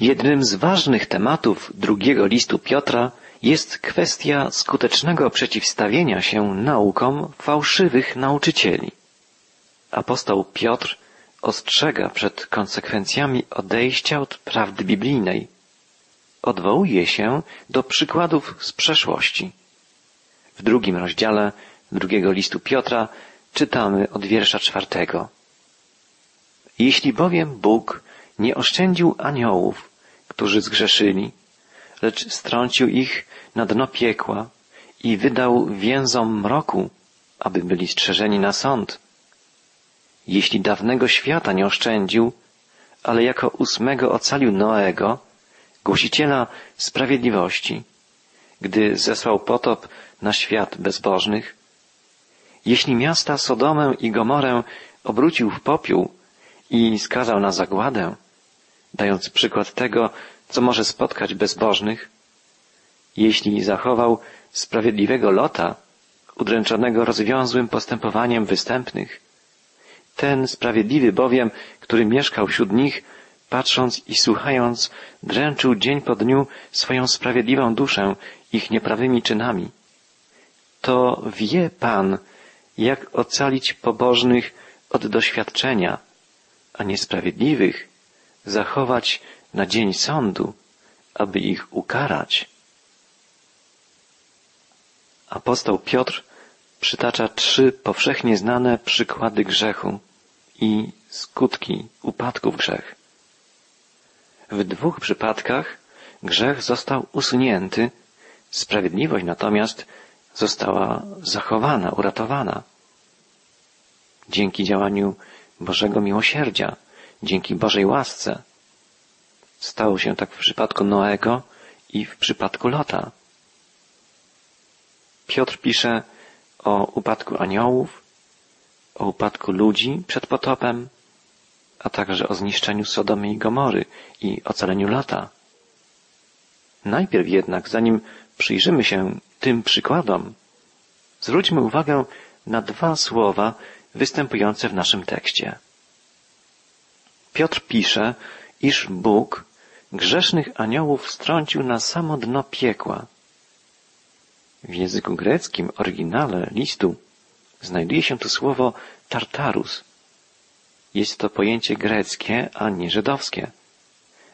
Jednym z ważnych tematów drugiego listu Piotra jest kwestia skutecznego przeciwstawienia się naukom fałszywych nauczycieli. Apostoł Piotr ostrzega przed konsekwencjami odejścia od prawdy biblijnej. Odwołuje się do przykładów z przeszłości. W drugim rozdziale drugiego listu Piotra czytamy od wiersza czwartego. Jeśli bowiem Bóg nie oszczędził aniołów, którzy zgrzeszyli, lecz strącił ich na dno piekła i wydał więzom mroku, aby byli strzeżeni na sąd. Jeśli dawnego świata nie oszczędził, ale jako ósmego ocalił Noego, głosiciela sprawiedliwości, gdy zesłał potop na świat bezbożnych, jeśli miasta Sodomę i Gomorę obrócił w popiół i skazał na zagładę, dając przykład tego, co może spotkać bezbożnych, jeśli zachował sprawiedliwego Lota, udręczonego rozwiązłym postępowaniem występnych, ten sprawiedliwy bowiem, który mieszkał wśród nich, patrząc i słuchając, dręczył dzień po dniu swoją sprawiedliwą duszę ich nieprawymi czynami. To wie Pan, jak ocalić pobożnych od doświadczenia, a niesprawiedliwych zachować na dzień sądu, aby ich ukarać. Apostoł Piotr przytacza trzy powszechnie znane przykłady grzechu i skutki upadku w grzech. W dwóch przypadkach grzech został usunięty, sprawiedliwość natomiast została zachowana, uratowana. Dzięki działaniu Bożego miłosierdzia, dzięki Bożej łasce. Stało się tak w przypadku Noego i w przypadku Lota. Piotr pisze o upadku aniołów, o upadku ludzi przed potopem, a także o zniszczeniu Sodomy i Gomory i ocaleniu Lota. Najpierw jednak, zanim przyjrzymy się tym przykładom, zwróćmy uwagę na dwa słowa występujące w naszym tekście. Piotr pisze, iż Bóg grzesznych aniołów strącił na samo dno piekła. W języku greckim, oryginale listu, znajduje się tu słowo tartarus. Jest to pojęcie greckie, a nie żydowskie.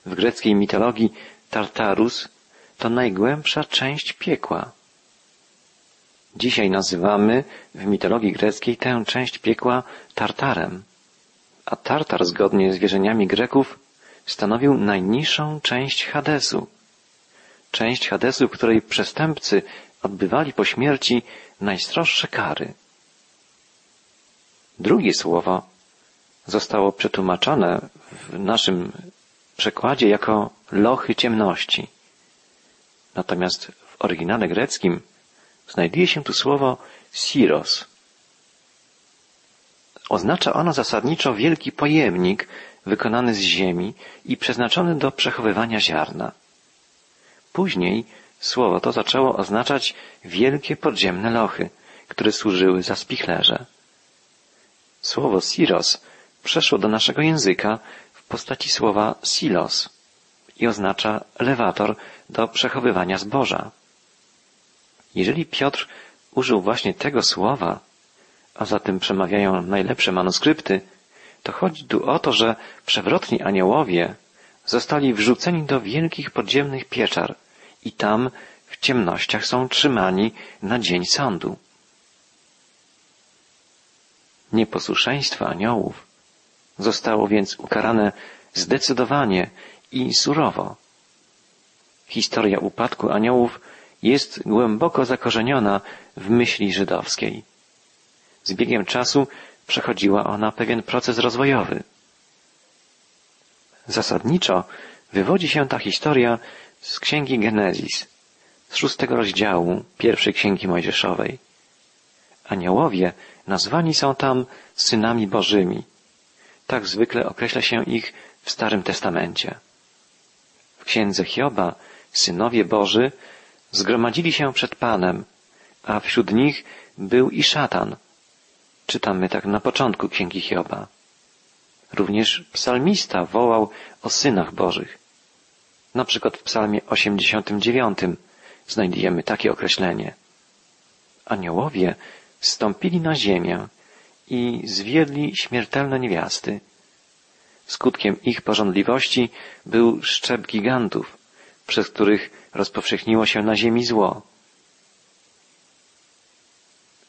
W greckiej mitologii tartarus to najgłębsza część piekła. Dzisiaj nazywamy w mitologii greckiej tę część piekła Tartarem. A Tartar, zgodnie z wierzeniami Greków, stanowił najniższą część Hadesu. Część Hadesu, której przestępcy odbywali po śmierci najstroższe kary. Drugie słowo zostało przetłumaczone w naszym przekładzie jako lochy ciemności. Natomiast w oryginale greckim znajduje się tu słowo siros. Oznacza ono zasadniczo wielki pojemnik wykonany z ziemi i przeznaczony do przechowywania ziarna. Później słowo to zaczęło oznaczać wielkie podziemne lochy, które służyły za spichlerze. Słowo siros przeszło do naszego języka w postaci słowa silos i oznacza elewator do przechowywania zboża. Jeżeli Piotr użył właśnie tego słowa, a za tym przemawiają najlepsze manuskrypty, to chodzi tu o to, że przewrotni aniołowie zostali wrzuceni do wielkich podziemnych pieczar i tam w ciemnościach są trzymani na dzień sądu. Nieposłuszeństwo aniołów zostało więc ukarane zdecydowanie i surowo. Historia upadku aniołów jest głęboko zakorzeniona w myśli żydowskiej. Z biegiem czasu przechodziła ona pewien proces rozwojowy. Zasadniczo wywodzi się ta historia z księgi Genezis, z szóstego rozdziału pierwszej księgi mojżeszowej. Aniołowie nazwani są tam synami bożymi. Tak zwykle określa się ich w Starym Testamencie. W księdze Hioba synowie Boży zgromadzili się przed Panem, a wśród nich był i szatan. Czytamy tak na początku księgi Hioba. Również psalmista wołał o synach Bożych. Na przykład w psalmie 89 znajdujemy takie określenie. Aniołowie stąpili na ziemię i zwiedli śmiertelne niewiasty. Skutkiem ich porządliwości był szczep gigantów, przez których rozpowszechniło się na ziemi zło.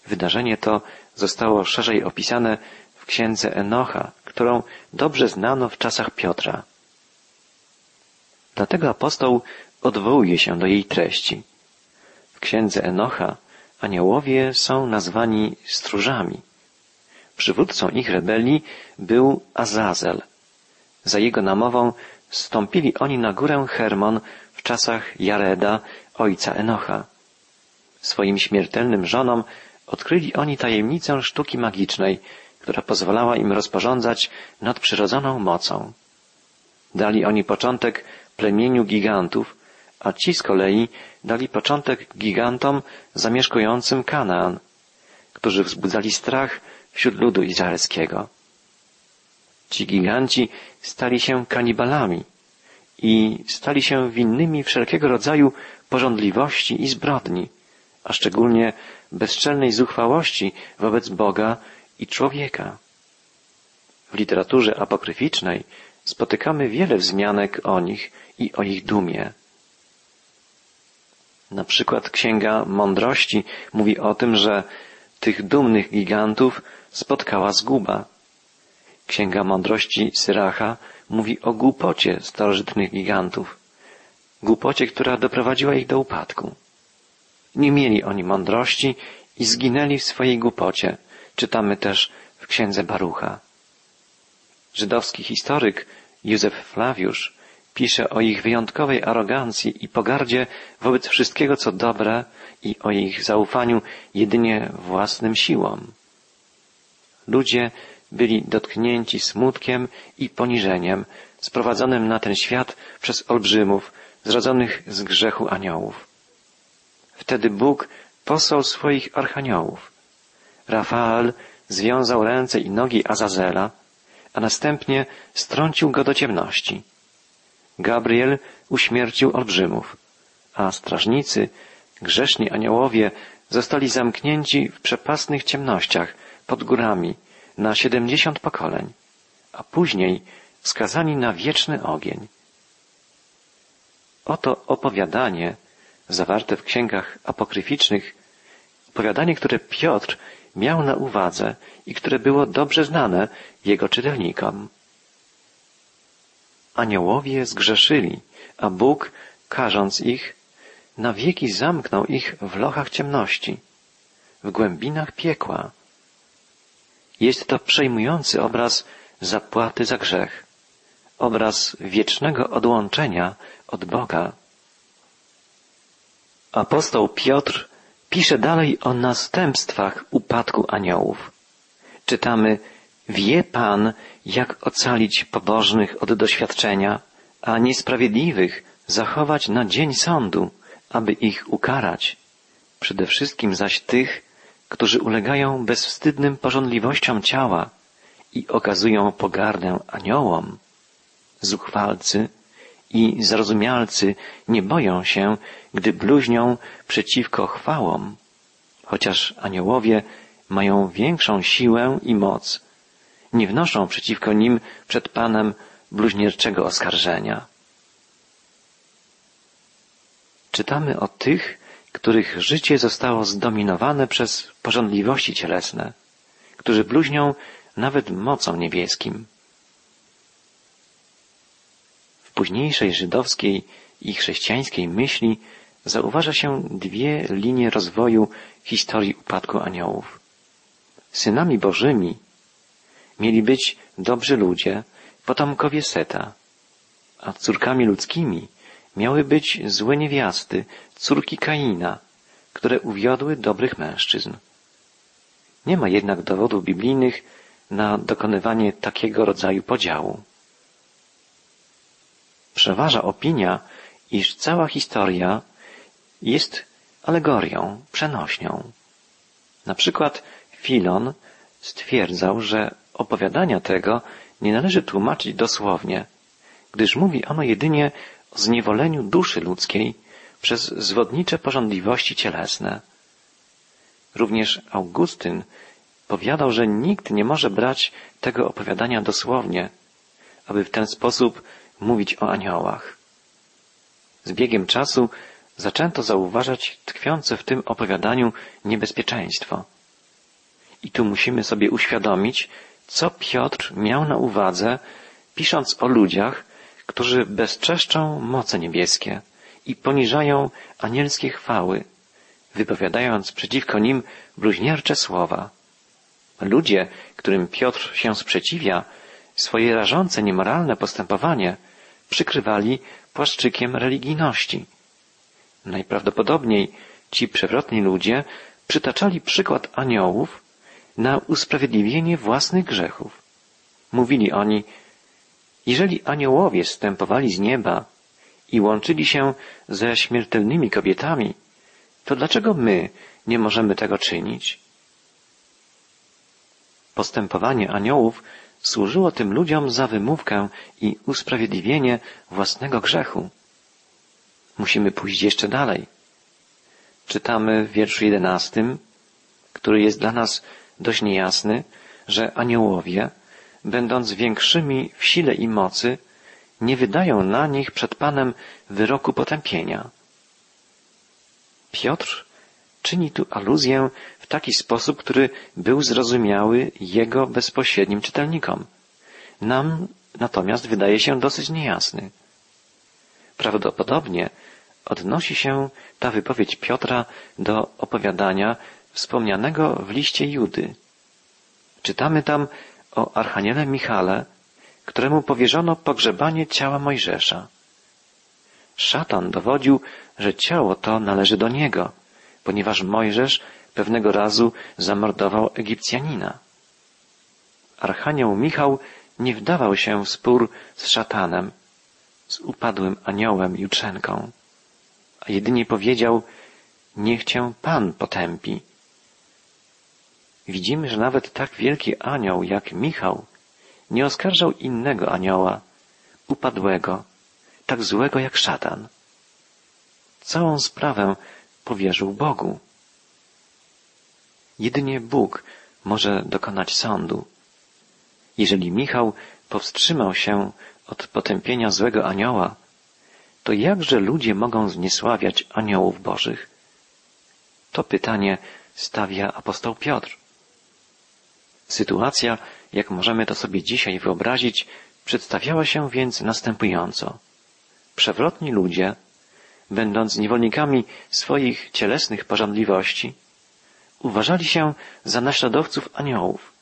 Wydarzenie to zostało szerzej opisane w księdze Enocha, którą dobrze znano w czasach Piotra. Dlatego apostoł odwołuje się do jej treści. W księdze Enocha aniołowie są nazwani stróżami. Przywódcą ich rebelii był Azazel. Za jego namową stąpili oni na górę Hermon w czasach Jareda, ojca Enocha. Swoim śmiertelnym żonom odkryli oni tajemnicę sztuki magicznej, która pozwalała im rozporządzać nadprzyrodzoną mocą. Dali oni początek plemieniu gigantów, a ci z kolei dali początek gigantom zamieszkującym Kanaan, którzy wzbudzali strach wśród ludu izraelskiego. Ci giganci stali się kanibalami i stali się winnymi wszelkiego rodzaju porządliwości i zbrodni, a szczególnie bezczelnej zuchwałości wobec Boga i człowieka. W literaturze apokryficznej spotykamy wiele wzmianek o nich i o ich dumie. Na przykład Księga Mądrości mówi o tym, że tych dumnych gigantów spotkała zguba. Księga Mądrości Syracha mówi o głupocie starożytnych gigantów. Głupocie, która doprowadziła ich do upadku. Nie mieli oni mądrości i zginęli w swojej głupocie. Czytamy też w księdze Barucha. Żydowski historyk Józef Flawiusz pisze o ich wyjątkowej arogancji i pogardzie wobec wszystkiego, co dobre i o ich zaufaniu jedynie własnym siłom. Ludzie byli dotknięci smutkiem i poniżeniem sprowadzonym na ten świat przez olbrzymów zrodzonych z grzechu aniołów. Wtedy Bóg posłał swoich archaniołów. Rafael związał ręce i nogi Azazela, a następnie strącił go do ciemności. Gabriel uśmiercił olbrzymów, a strażnicy, grzeszni aniołowie, zostali zamknięci w przepasnych ciemnościach pod górami na siedemdziesiąt pokoleń, a później skazani na wieczny ogień. Oto opowiadanie zawarte w księgach apokryficznych, opowiadanie, które Piotr miał na uwadze i które było dobrze znane jego czytelnikom. Aniołowie zgrzeszyli, a Bóg, karząc ich, na wieki zamknął ich w lochach ciemności, w głębinach piekła. Jest to przejmujący obraz zapłaty za grzech, obraz wiecznego odłączenia od Boga. Apostoł Piotr pisze dalej o następstwach upadku aniołów. Czytamy, wie Pan, jak ocalić pobożnych od doświadczenia, a niesprawiedliwych zachować na dzień sądu, aby ich ukarać. Przede wszystkim zaś tych, którzy ulegają bezwstydnym porządliwościom ciała i okazują pogardę aniołom. Zuchwalcy i zrozumialcy nie boją się, gdy bluźnią przeciwko chwałom, chociaż aniołowie mają większą siłę i moc, nie wnoszą przeciwko nim przed Panem bluźnierczego oskarżenia. Czytamy o tych, których życie zostało zdominowane przez porządliwości cielesne, którzy bluźnią nawet mocą niebieskim. W późniejszej żydowskiej i chrześcijańskiej myśli zauważa się dwie linie rozwoju historii upadku aniołów. Synami Bożymi mieli być dobrzy ludzie, potomkowie Seta, a córkami ludzkimi miały być złe niewiasty, córki Kaina, które uwiodły dobrych mężczyzn. Nie ma jednak dowodów biblijnych na dokonywanie takiego rodzaju podziału. Przeważa opinia, iż cała historia jest alegorią, przenośnią. Na przykład Filon stwierdzał, że opowiadania tego nie należy tłumaczyć dosłownie, gdyż mówi ono jedynie o zniewoleniu duszy ludzkiej przez zwodnicze porządliwości cielesne. Również Augustyn powiadał, że nikt nie może brać tego opowiadania dosłownie, aby w ten sposób mówić o aniołach. Z biegiem czasu zaczęto zauważać tkwiące w tym opowiadaniu niebezpieczeństwo. I tu musimy sobie uświadomić, co Piotr miał na uwadze, pisząc o ludziach, którzy bezczeszczą moce niebieskie i poniżają anielskie chwały, wypowiadając przeciwko nim bluźniercze słowa. Ludzie, którym Piotr się sprzeciwia, swoje rażące, niemoralne postępowanie przykrywali płaszczykiem religijności. Najprawdopodobniej ci przewrotni ludzie przytaczali przykład aniołów na usprawiedliwienie własnych grzechów. Mówili oni, jeżeli aniołowie stępowali z nieba i łączyli się ze śmiertelnymi kobietami, to dlaczego my nie możemy tego czynić? Postępowanie aniołów służyło tym ludziom za wymówkę i usprawiedliwienie własnego grzechu. Musimy pójść jeszcze dalej. Czytamy w wierszu jedenastym, który jest dla nas dość niejasny, że aniołowie, będąc większymi w sile i mocy, nie wydają na nich przed Panem wyroku potępienia. Piotr czyni tu aluzję w taki sposób, który był zrozumiały jego bezpośrednim czytelnikom. Nam natomiast wydaje się dosyć niejasny. Prawdopodobnie odnosi się ta wypowiedź Piotra do opowiadania wspomnianego w liście Judy. Czytamy tam o Archaniele Michale, któremu powierzono pogrzebanie ciała Mojżesza. Szatan dowodził, że ciało to należy do niego, ponieważ Mojżesz pewnego razu zamordował Egipcjanina. Archanioł Michał nie wdawał się w spór z szatanem, z upadłym aniołem Jutrzenką, a jedynie powiedział, niech cię Pan potępi. Widzimy, że nawet tak wielki anioł jak Michał nie oskarżał innego anioła, upadłego, tak złego jak szatan. Całą sprawę powierzył Bogu. Jedynie Bóg może dokonać sądu. Jeżeli Michał powstrzymał się od potępienia złego anioła, to jakże ludzie mogą zniesławiać aniołów bożych? To pytanie stawia apostoł Piotr. Sytuacja, jak możemy to sobie dzisiaj wyobrazić, przedstawiała się więc następująco. Przewrotni ludzie, będąc niewolnikami swoich cielesnych porządliwości, uważali się za naśladowców aniołów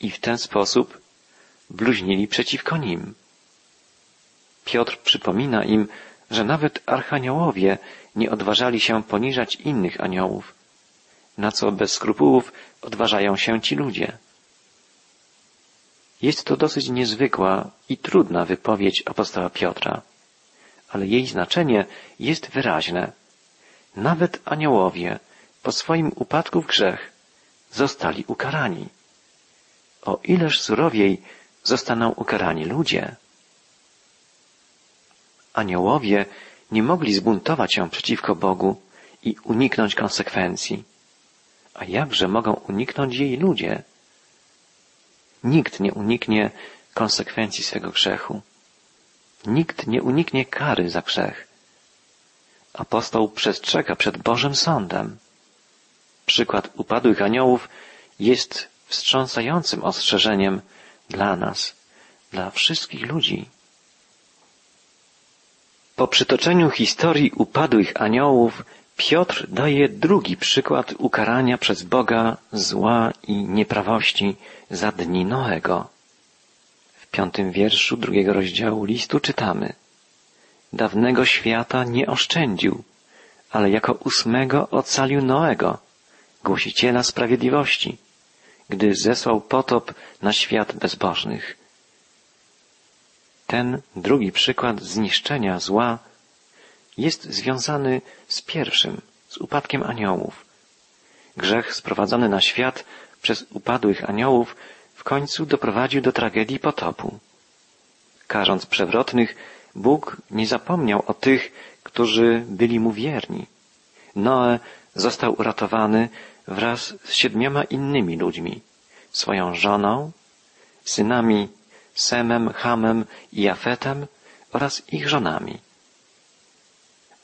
i w ten sposób bluźnili przeciwko nim. Piotr przypomina im, że nawet archaniołowie nie odważali się poniżać innych aniołów, na co bez skrupułów odważają się ci ludzie. Jest to dosyć niezwykła i trudna wypowiedź apostoła Piotra, ale jej znaczenie jest wyraźne. Nawet aniołowie po swoim upadku w grzech zostali ukarani. O ileż surowiej zostaną ukarani ludzie. Aniołowie nie mogli zbuntować się przeciwko Bogu i uniknąć konsekwencji. A jakże mogą uniknąć jej ludzie? Nikt nie uniknie konsekwencji swego grzechu. Nikt nie uniknie kary za grzech. Apostoł przestrzega przed Bożym Sądem. Przykład upadłych aniołów jest wstrząsającym ostrzeżeniem dla nas, dla wszystkich ludzi. Po przytoczeniu historii upadłych aniołów Piotr daje drugi przykład ukarania przez Boga zła i nieprawości za dni Noego. W piątym wierszu drugiego rozdziału listu czytamy Dawnego świata nie oszczędził, ale jako ósmego ocalił Noego, głosiciela sprawiedliwości, gdy zesłał potop na świat bezbożnych. Ten drugi przykład zniszczenia zła jest związany z pierwszym, z upadkiem aniołów. Grzech sprowadzony na świat przez upadłych aniołów, w końcu doprowadził do tragedii potopu. Karząc przewrotnych, Bóg nie zapomniał o tych, którzy byli mu wierni. Noe został uratowany wraz z siedmioma innymi ludźmi, swoją żoną, synami Semem, Hamem i Jafetem oraz ich żonami.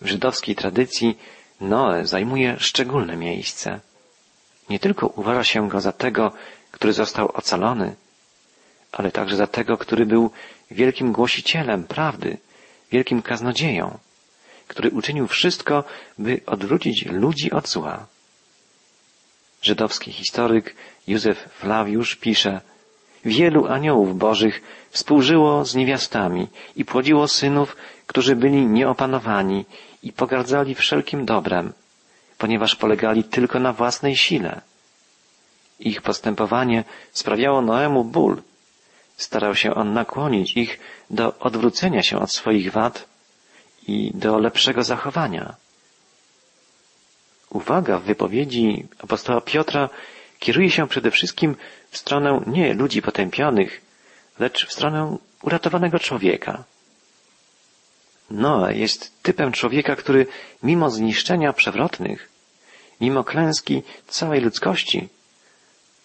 W żydowskiej tradycji Noe zajmuje szczególne miejsce. Nie tylko uważa się go za tego, który został ocalony, ale także za tego, który był wielkim głosicielem prawdy, wielkim kaznodzieją, który uczynił wszystko, by odwrócić ludzi od zła. Żydowski historyk Józef Flawiusz pisze, Wielu aniołów bożych współżyło z niewiastami i płodziło synów, którzy byli nieopanowani i pogardzali wszelkim dobrem, ponieważ polegali tylko na własnej sile. Ich postępowanie sprawiało Noemu ból. Starał się on nakłonić ich do odwrócenia się od swoich wad i do lepszego zachowania. Uwaga w wypowiedzi apostoła Piotra kieruje się przede wszystkim w stronę nie ludzi potępionych, lecz w stronę uratowanego człowieka. Noe jest typem człowieka, który mimo zniszczenia przewrotnych, mimo klęski całej ludzkości,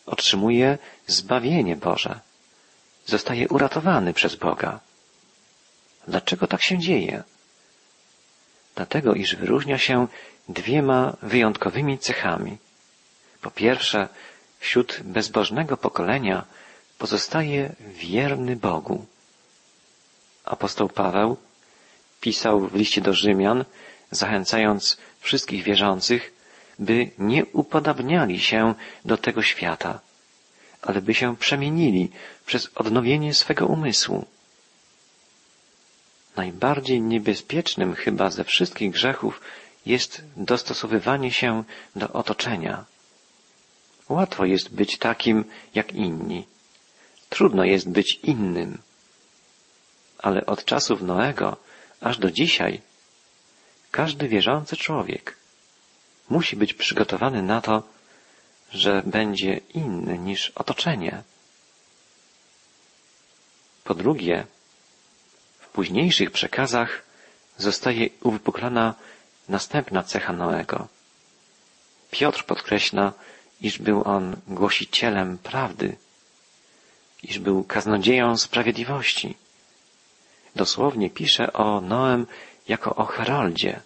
otrzymuje zbawienie Boże. Zostaje uratowany przez Boga. Dlaczego tak się dzieje? Dlatego, iż wyróżnia się dwiema wyjątkowymi cechami. Po pierwsze, wśród bezbożnego pokolenia pozostaje wierny Bogu. Apostoł Paweł pisał w liście do Rzymian, zachęcając wszystkich wierzących, by nie upodabniali się do tego świata, ale by się przemienili przez odnowienie swego umysłu. Najbardziej niebezpiecznym chyba ze wszystkich grzechów jest dostosowywanie się do otoczenia. Łatwo jest być takim jak inni. Trudno jest być innym. Ale od czasów Noego aż do dzisiaj każdy wierzący człowiek musi być przygotowany na to, że będzie inny niż otoczenie. Po drugie, w późniejszych przekazach zostaje uwypuklana następna cecha Noego. Piotr podkreśla, iż był on głosicielem prawdy, iż był kaznodzieją sprawiedliwości. Dosłownie pisze o Noem jako o heroldzie.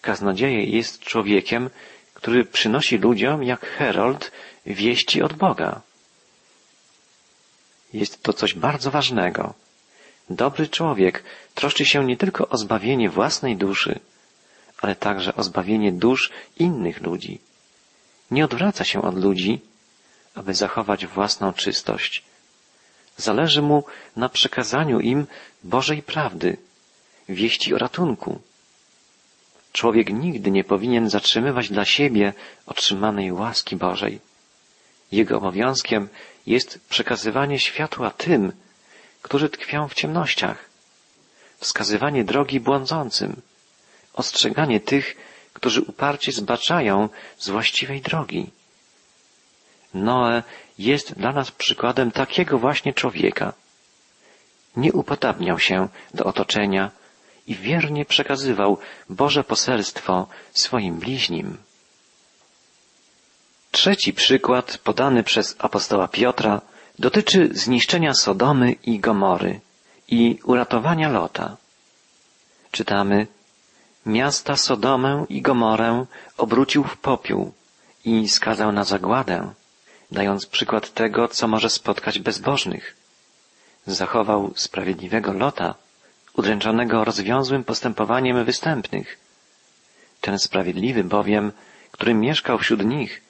Kaznodzieje jest człowiekiem, który przynosi ludziom jak herold wieści od Boga. Jest to coś bardzo ważnego. Dobry człowiek troszczy się nie tylko o zbawienie własnej duszy, ale także o zbawienie dusz innych ludzi. Nie odwraca się od ludzi, aby zachować własną czystość. Zależy mu na przekazaniu im Bożej prawdy, wieści o ratunku. Człowiek nigdy nie powinien zatrzymywać dla siebie otrzymanej łaski Bożej. Jego obowiązkiem jest przekazywanie światła tym, którzy tkwią w ciemnościach, wskazywanie drogi błądzącym, ostrzeganie tych, którzy uparcie zbaczają z właściwej drogi. Noe jest dla nas przykładem takiego właśnie człowieka. Nie upodabniał się do otoczenia i wiernie przekazywał Boże poselstwo swoim bliźnim. Trzeci przykład podany przez apostoła Piotra dotyczy zniszczenia Sodomy i Gomory i uratowania Lota. Czytamy, miasta Sodomę i Gomorę obrócił w popiół i skazał na zagładę, dając przykład tego, co może spotkać bezbożnych. Zachował sprawiedliwego Lota, udręczonego rozwiązłym postępowaniem występnych. Ten sprawiedliwy bowiem, który mieszkał wśród nich,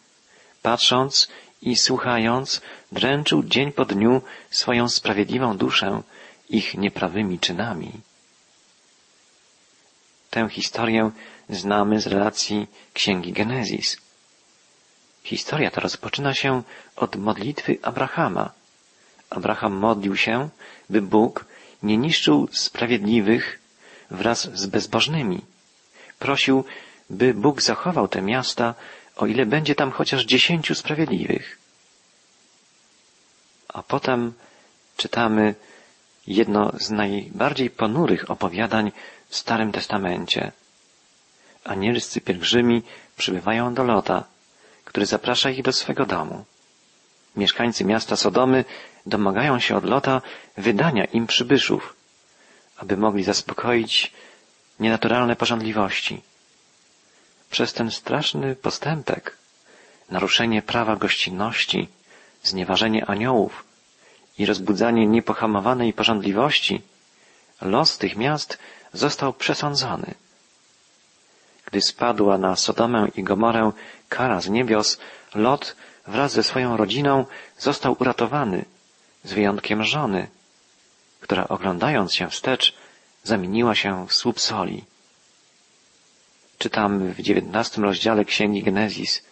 patrząc i słuchając, dręczył dzień po dniu swoją sprawiedliwą duszę ich nieprawymi czynami. Tę historię znamy z relacji Księgi Genezis. Historia ta rozpoczyna się od modlitwy Abrahama. Abraham modlił się, by Bóg nie niszczył sprawiedliwych wraz z bezbożnymi. Prosił, by Bóg zachował te miasta, o ile będzie tam chociaż dziesięciu sprawiedliwych. A potem czytamy, jedno z najbardziej ponurych opowiadań w Starym Testamencie. Anielscy pielgrzymi przybywają do Lota, który zaprasza ich do swego domu. Mieszkańcy miasta Sodomy domagają się od Lota wydania im przybyszów, aby mogli zaspokoić nienaturalne pożądliwości. Przez ten straszny postępek, naruszenie prawa gościnności, znieważenie aniołów i rozbudzanie niepohamowanej pożądliwości, los tych miast został przesądzony. Gdy spadła na Sodomę i Gomorę kara z niebios, Lot wraz ze swoją rodziną został uratowany, z wyjątkiem żony, która oglądając się wstecz, zamieniła się w słup soli. Czytamy w dziewiętnastym rozdziale Księgi Genezis.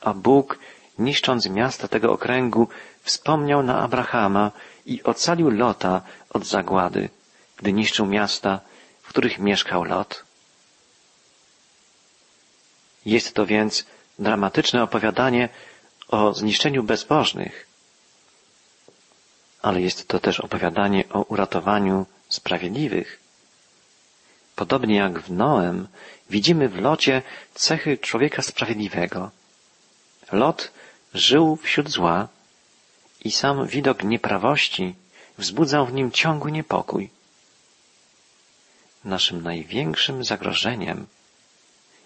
A Bóg, niszcząc miasta tego okręgu, wspomniał na Abrahama i ocalił Lota od zagłady, gdy niszczył miasta, w których mieszkał Lot. Jest to więc dramatyczne opowiadanie o zniszczeniu bezbożnych, ale jest to też opowiadanie o uratowaniu sprawiedliwych. Podobnie jak w Noem, widzimy w Locie cechy człowieka sprawiedliwego. Lot żył wśród zła i sam widok nieprawości wzbudzał w nim ciągły niepokój. Naszym największym zagrożeniem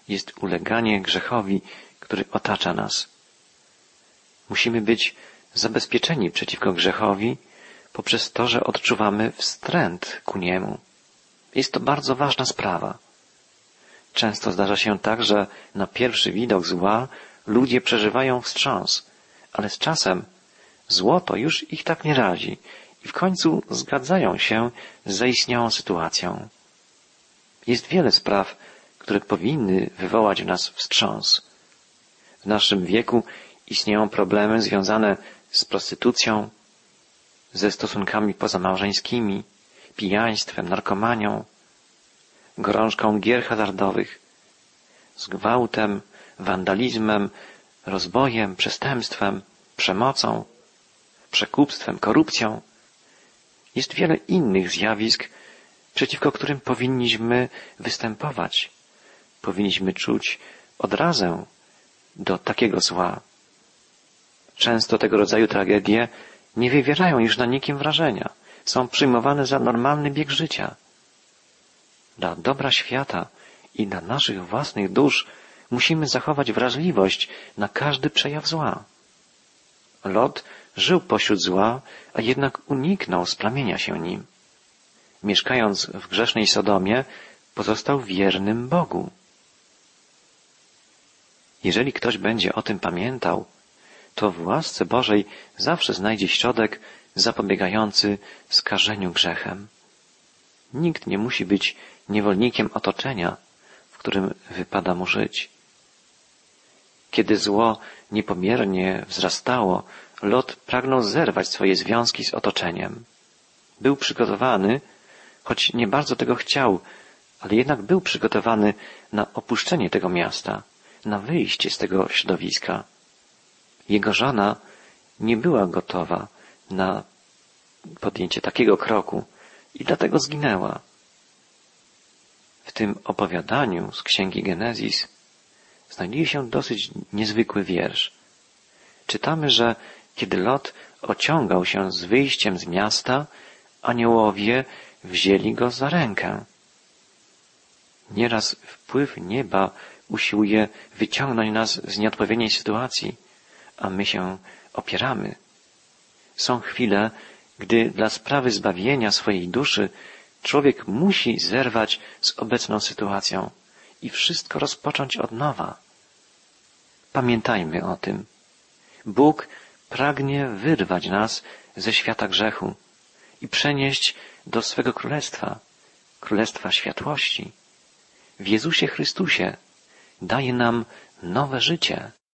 jest uleganie grzechowi, który otacza nas. Musimy być zabezpieczeni przeciwko grzechowi poprzez to, że odczuwamy wstręt ku niemu. Jest to bardzo ważna sprawa. Często zdarza się tak, że na pierwszy widok zła ludzie przeżywają wstrząs, ale z czasem złoto już ich tak nie razi i w końcu zgadzają się z zaistniałą sytuacją. Jest wiele spraw, które powinny wywołać w nas wstrząs. W naszym wieku istnieją problemy związane z prostytucją, ze stosunkami pozamałżeńskimi, pijaństwem, narkomanią, gorączką gier hazardowych, z gwałtem, wandalizmem, rozbojem, przestępstwem, przemocą, przekupstwem, korupcją. Jest wiele innych zjawisk, przeciwko którym powinniśmy występować. Powinniśmy czuć odrazę do takiego zła. Często tego rodzaju tragedie nie wywierają już na nikim wrażenia. Są przyjmowane za normalny bieg życia. Dla dobra świata i dla naszych własnych dusz musimy zachować wrażliwość na każdy przejaw zła. Lot żył pośród zła, a jednak uniknął splamienia się nim. Mieszkając w grzesznej Sodomie, pozostał wiernym Bogu. Jeżeli ktoś będzie o tym pamiętał, to w łasce Bożej zawsze znajdzie środek zapobiegający skażeniu grzechem. Nikt nie musi być niewolnikiem otoczenia, w którym wypada mu żyć. Kiedy zło niepomiernie wzrastało, Lot pragnął zerwać swoje związki z otoczeniem. Był przygotowany, choć nie bardzo tego chciał, ale jednak był przygotowany na opuszczenie tego miasta, na wyjście z tego środowiska. Jego żona nie była gotowa na podjęcie takiego kroku i dlatego zginęła. W tym opowiadaniu z księgi Genezis znajduje się dosyć niezwykły wiersz. Czytamy, że kiedy Lot ociągał się z wyjściem z miasta, aniołowie wzięli go za rękę. Nieraz wpływ nieba usiłuje wyciągnąć nas z nieodpowiedniej sytuacji, a my się opieramy. Są chwile, gdy dla sprawy zbawienia swojej duszy człowiek musi zerwać z obecną sytuacją i wszystko rozpocząć od nowa. Pamiętajmy o tym. Bóg pragnie wyrwać nas ze świata grzechu i przenieść do swego królestwa, królestwa światłości. W Jezusie Chrystusie daje nam nowe życie.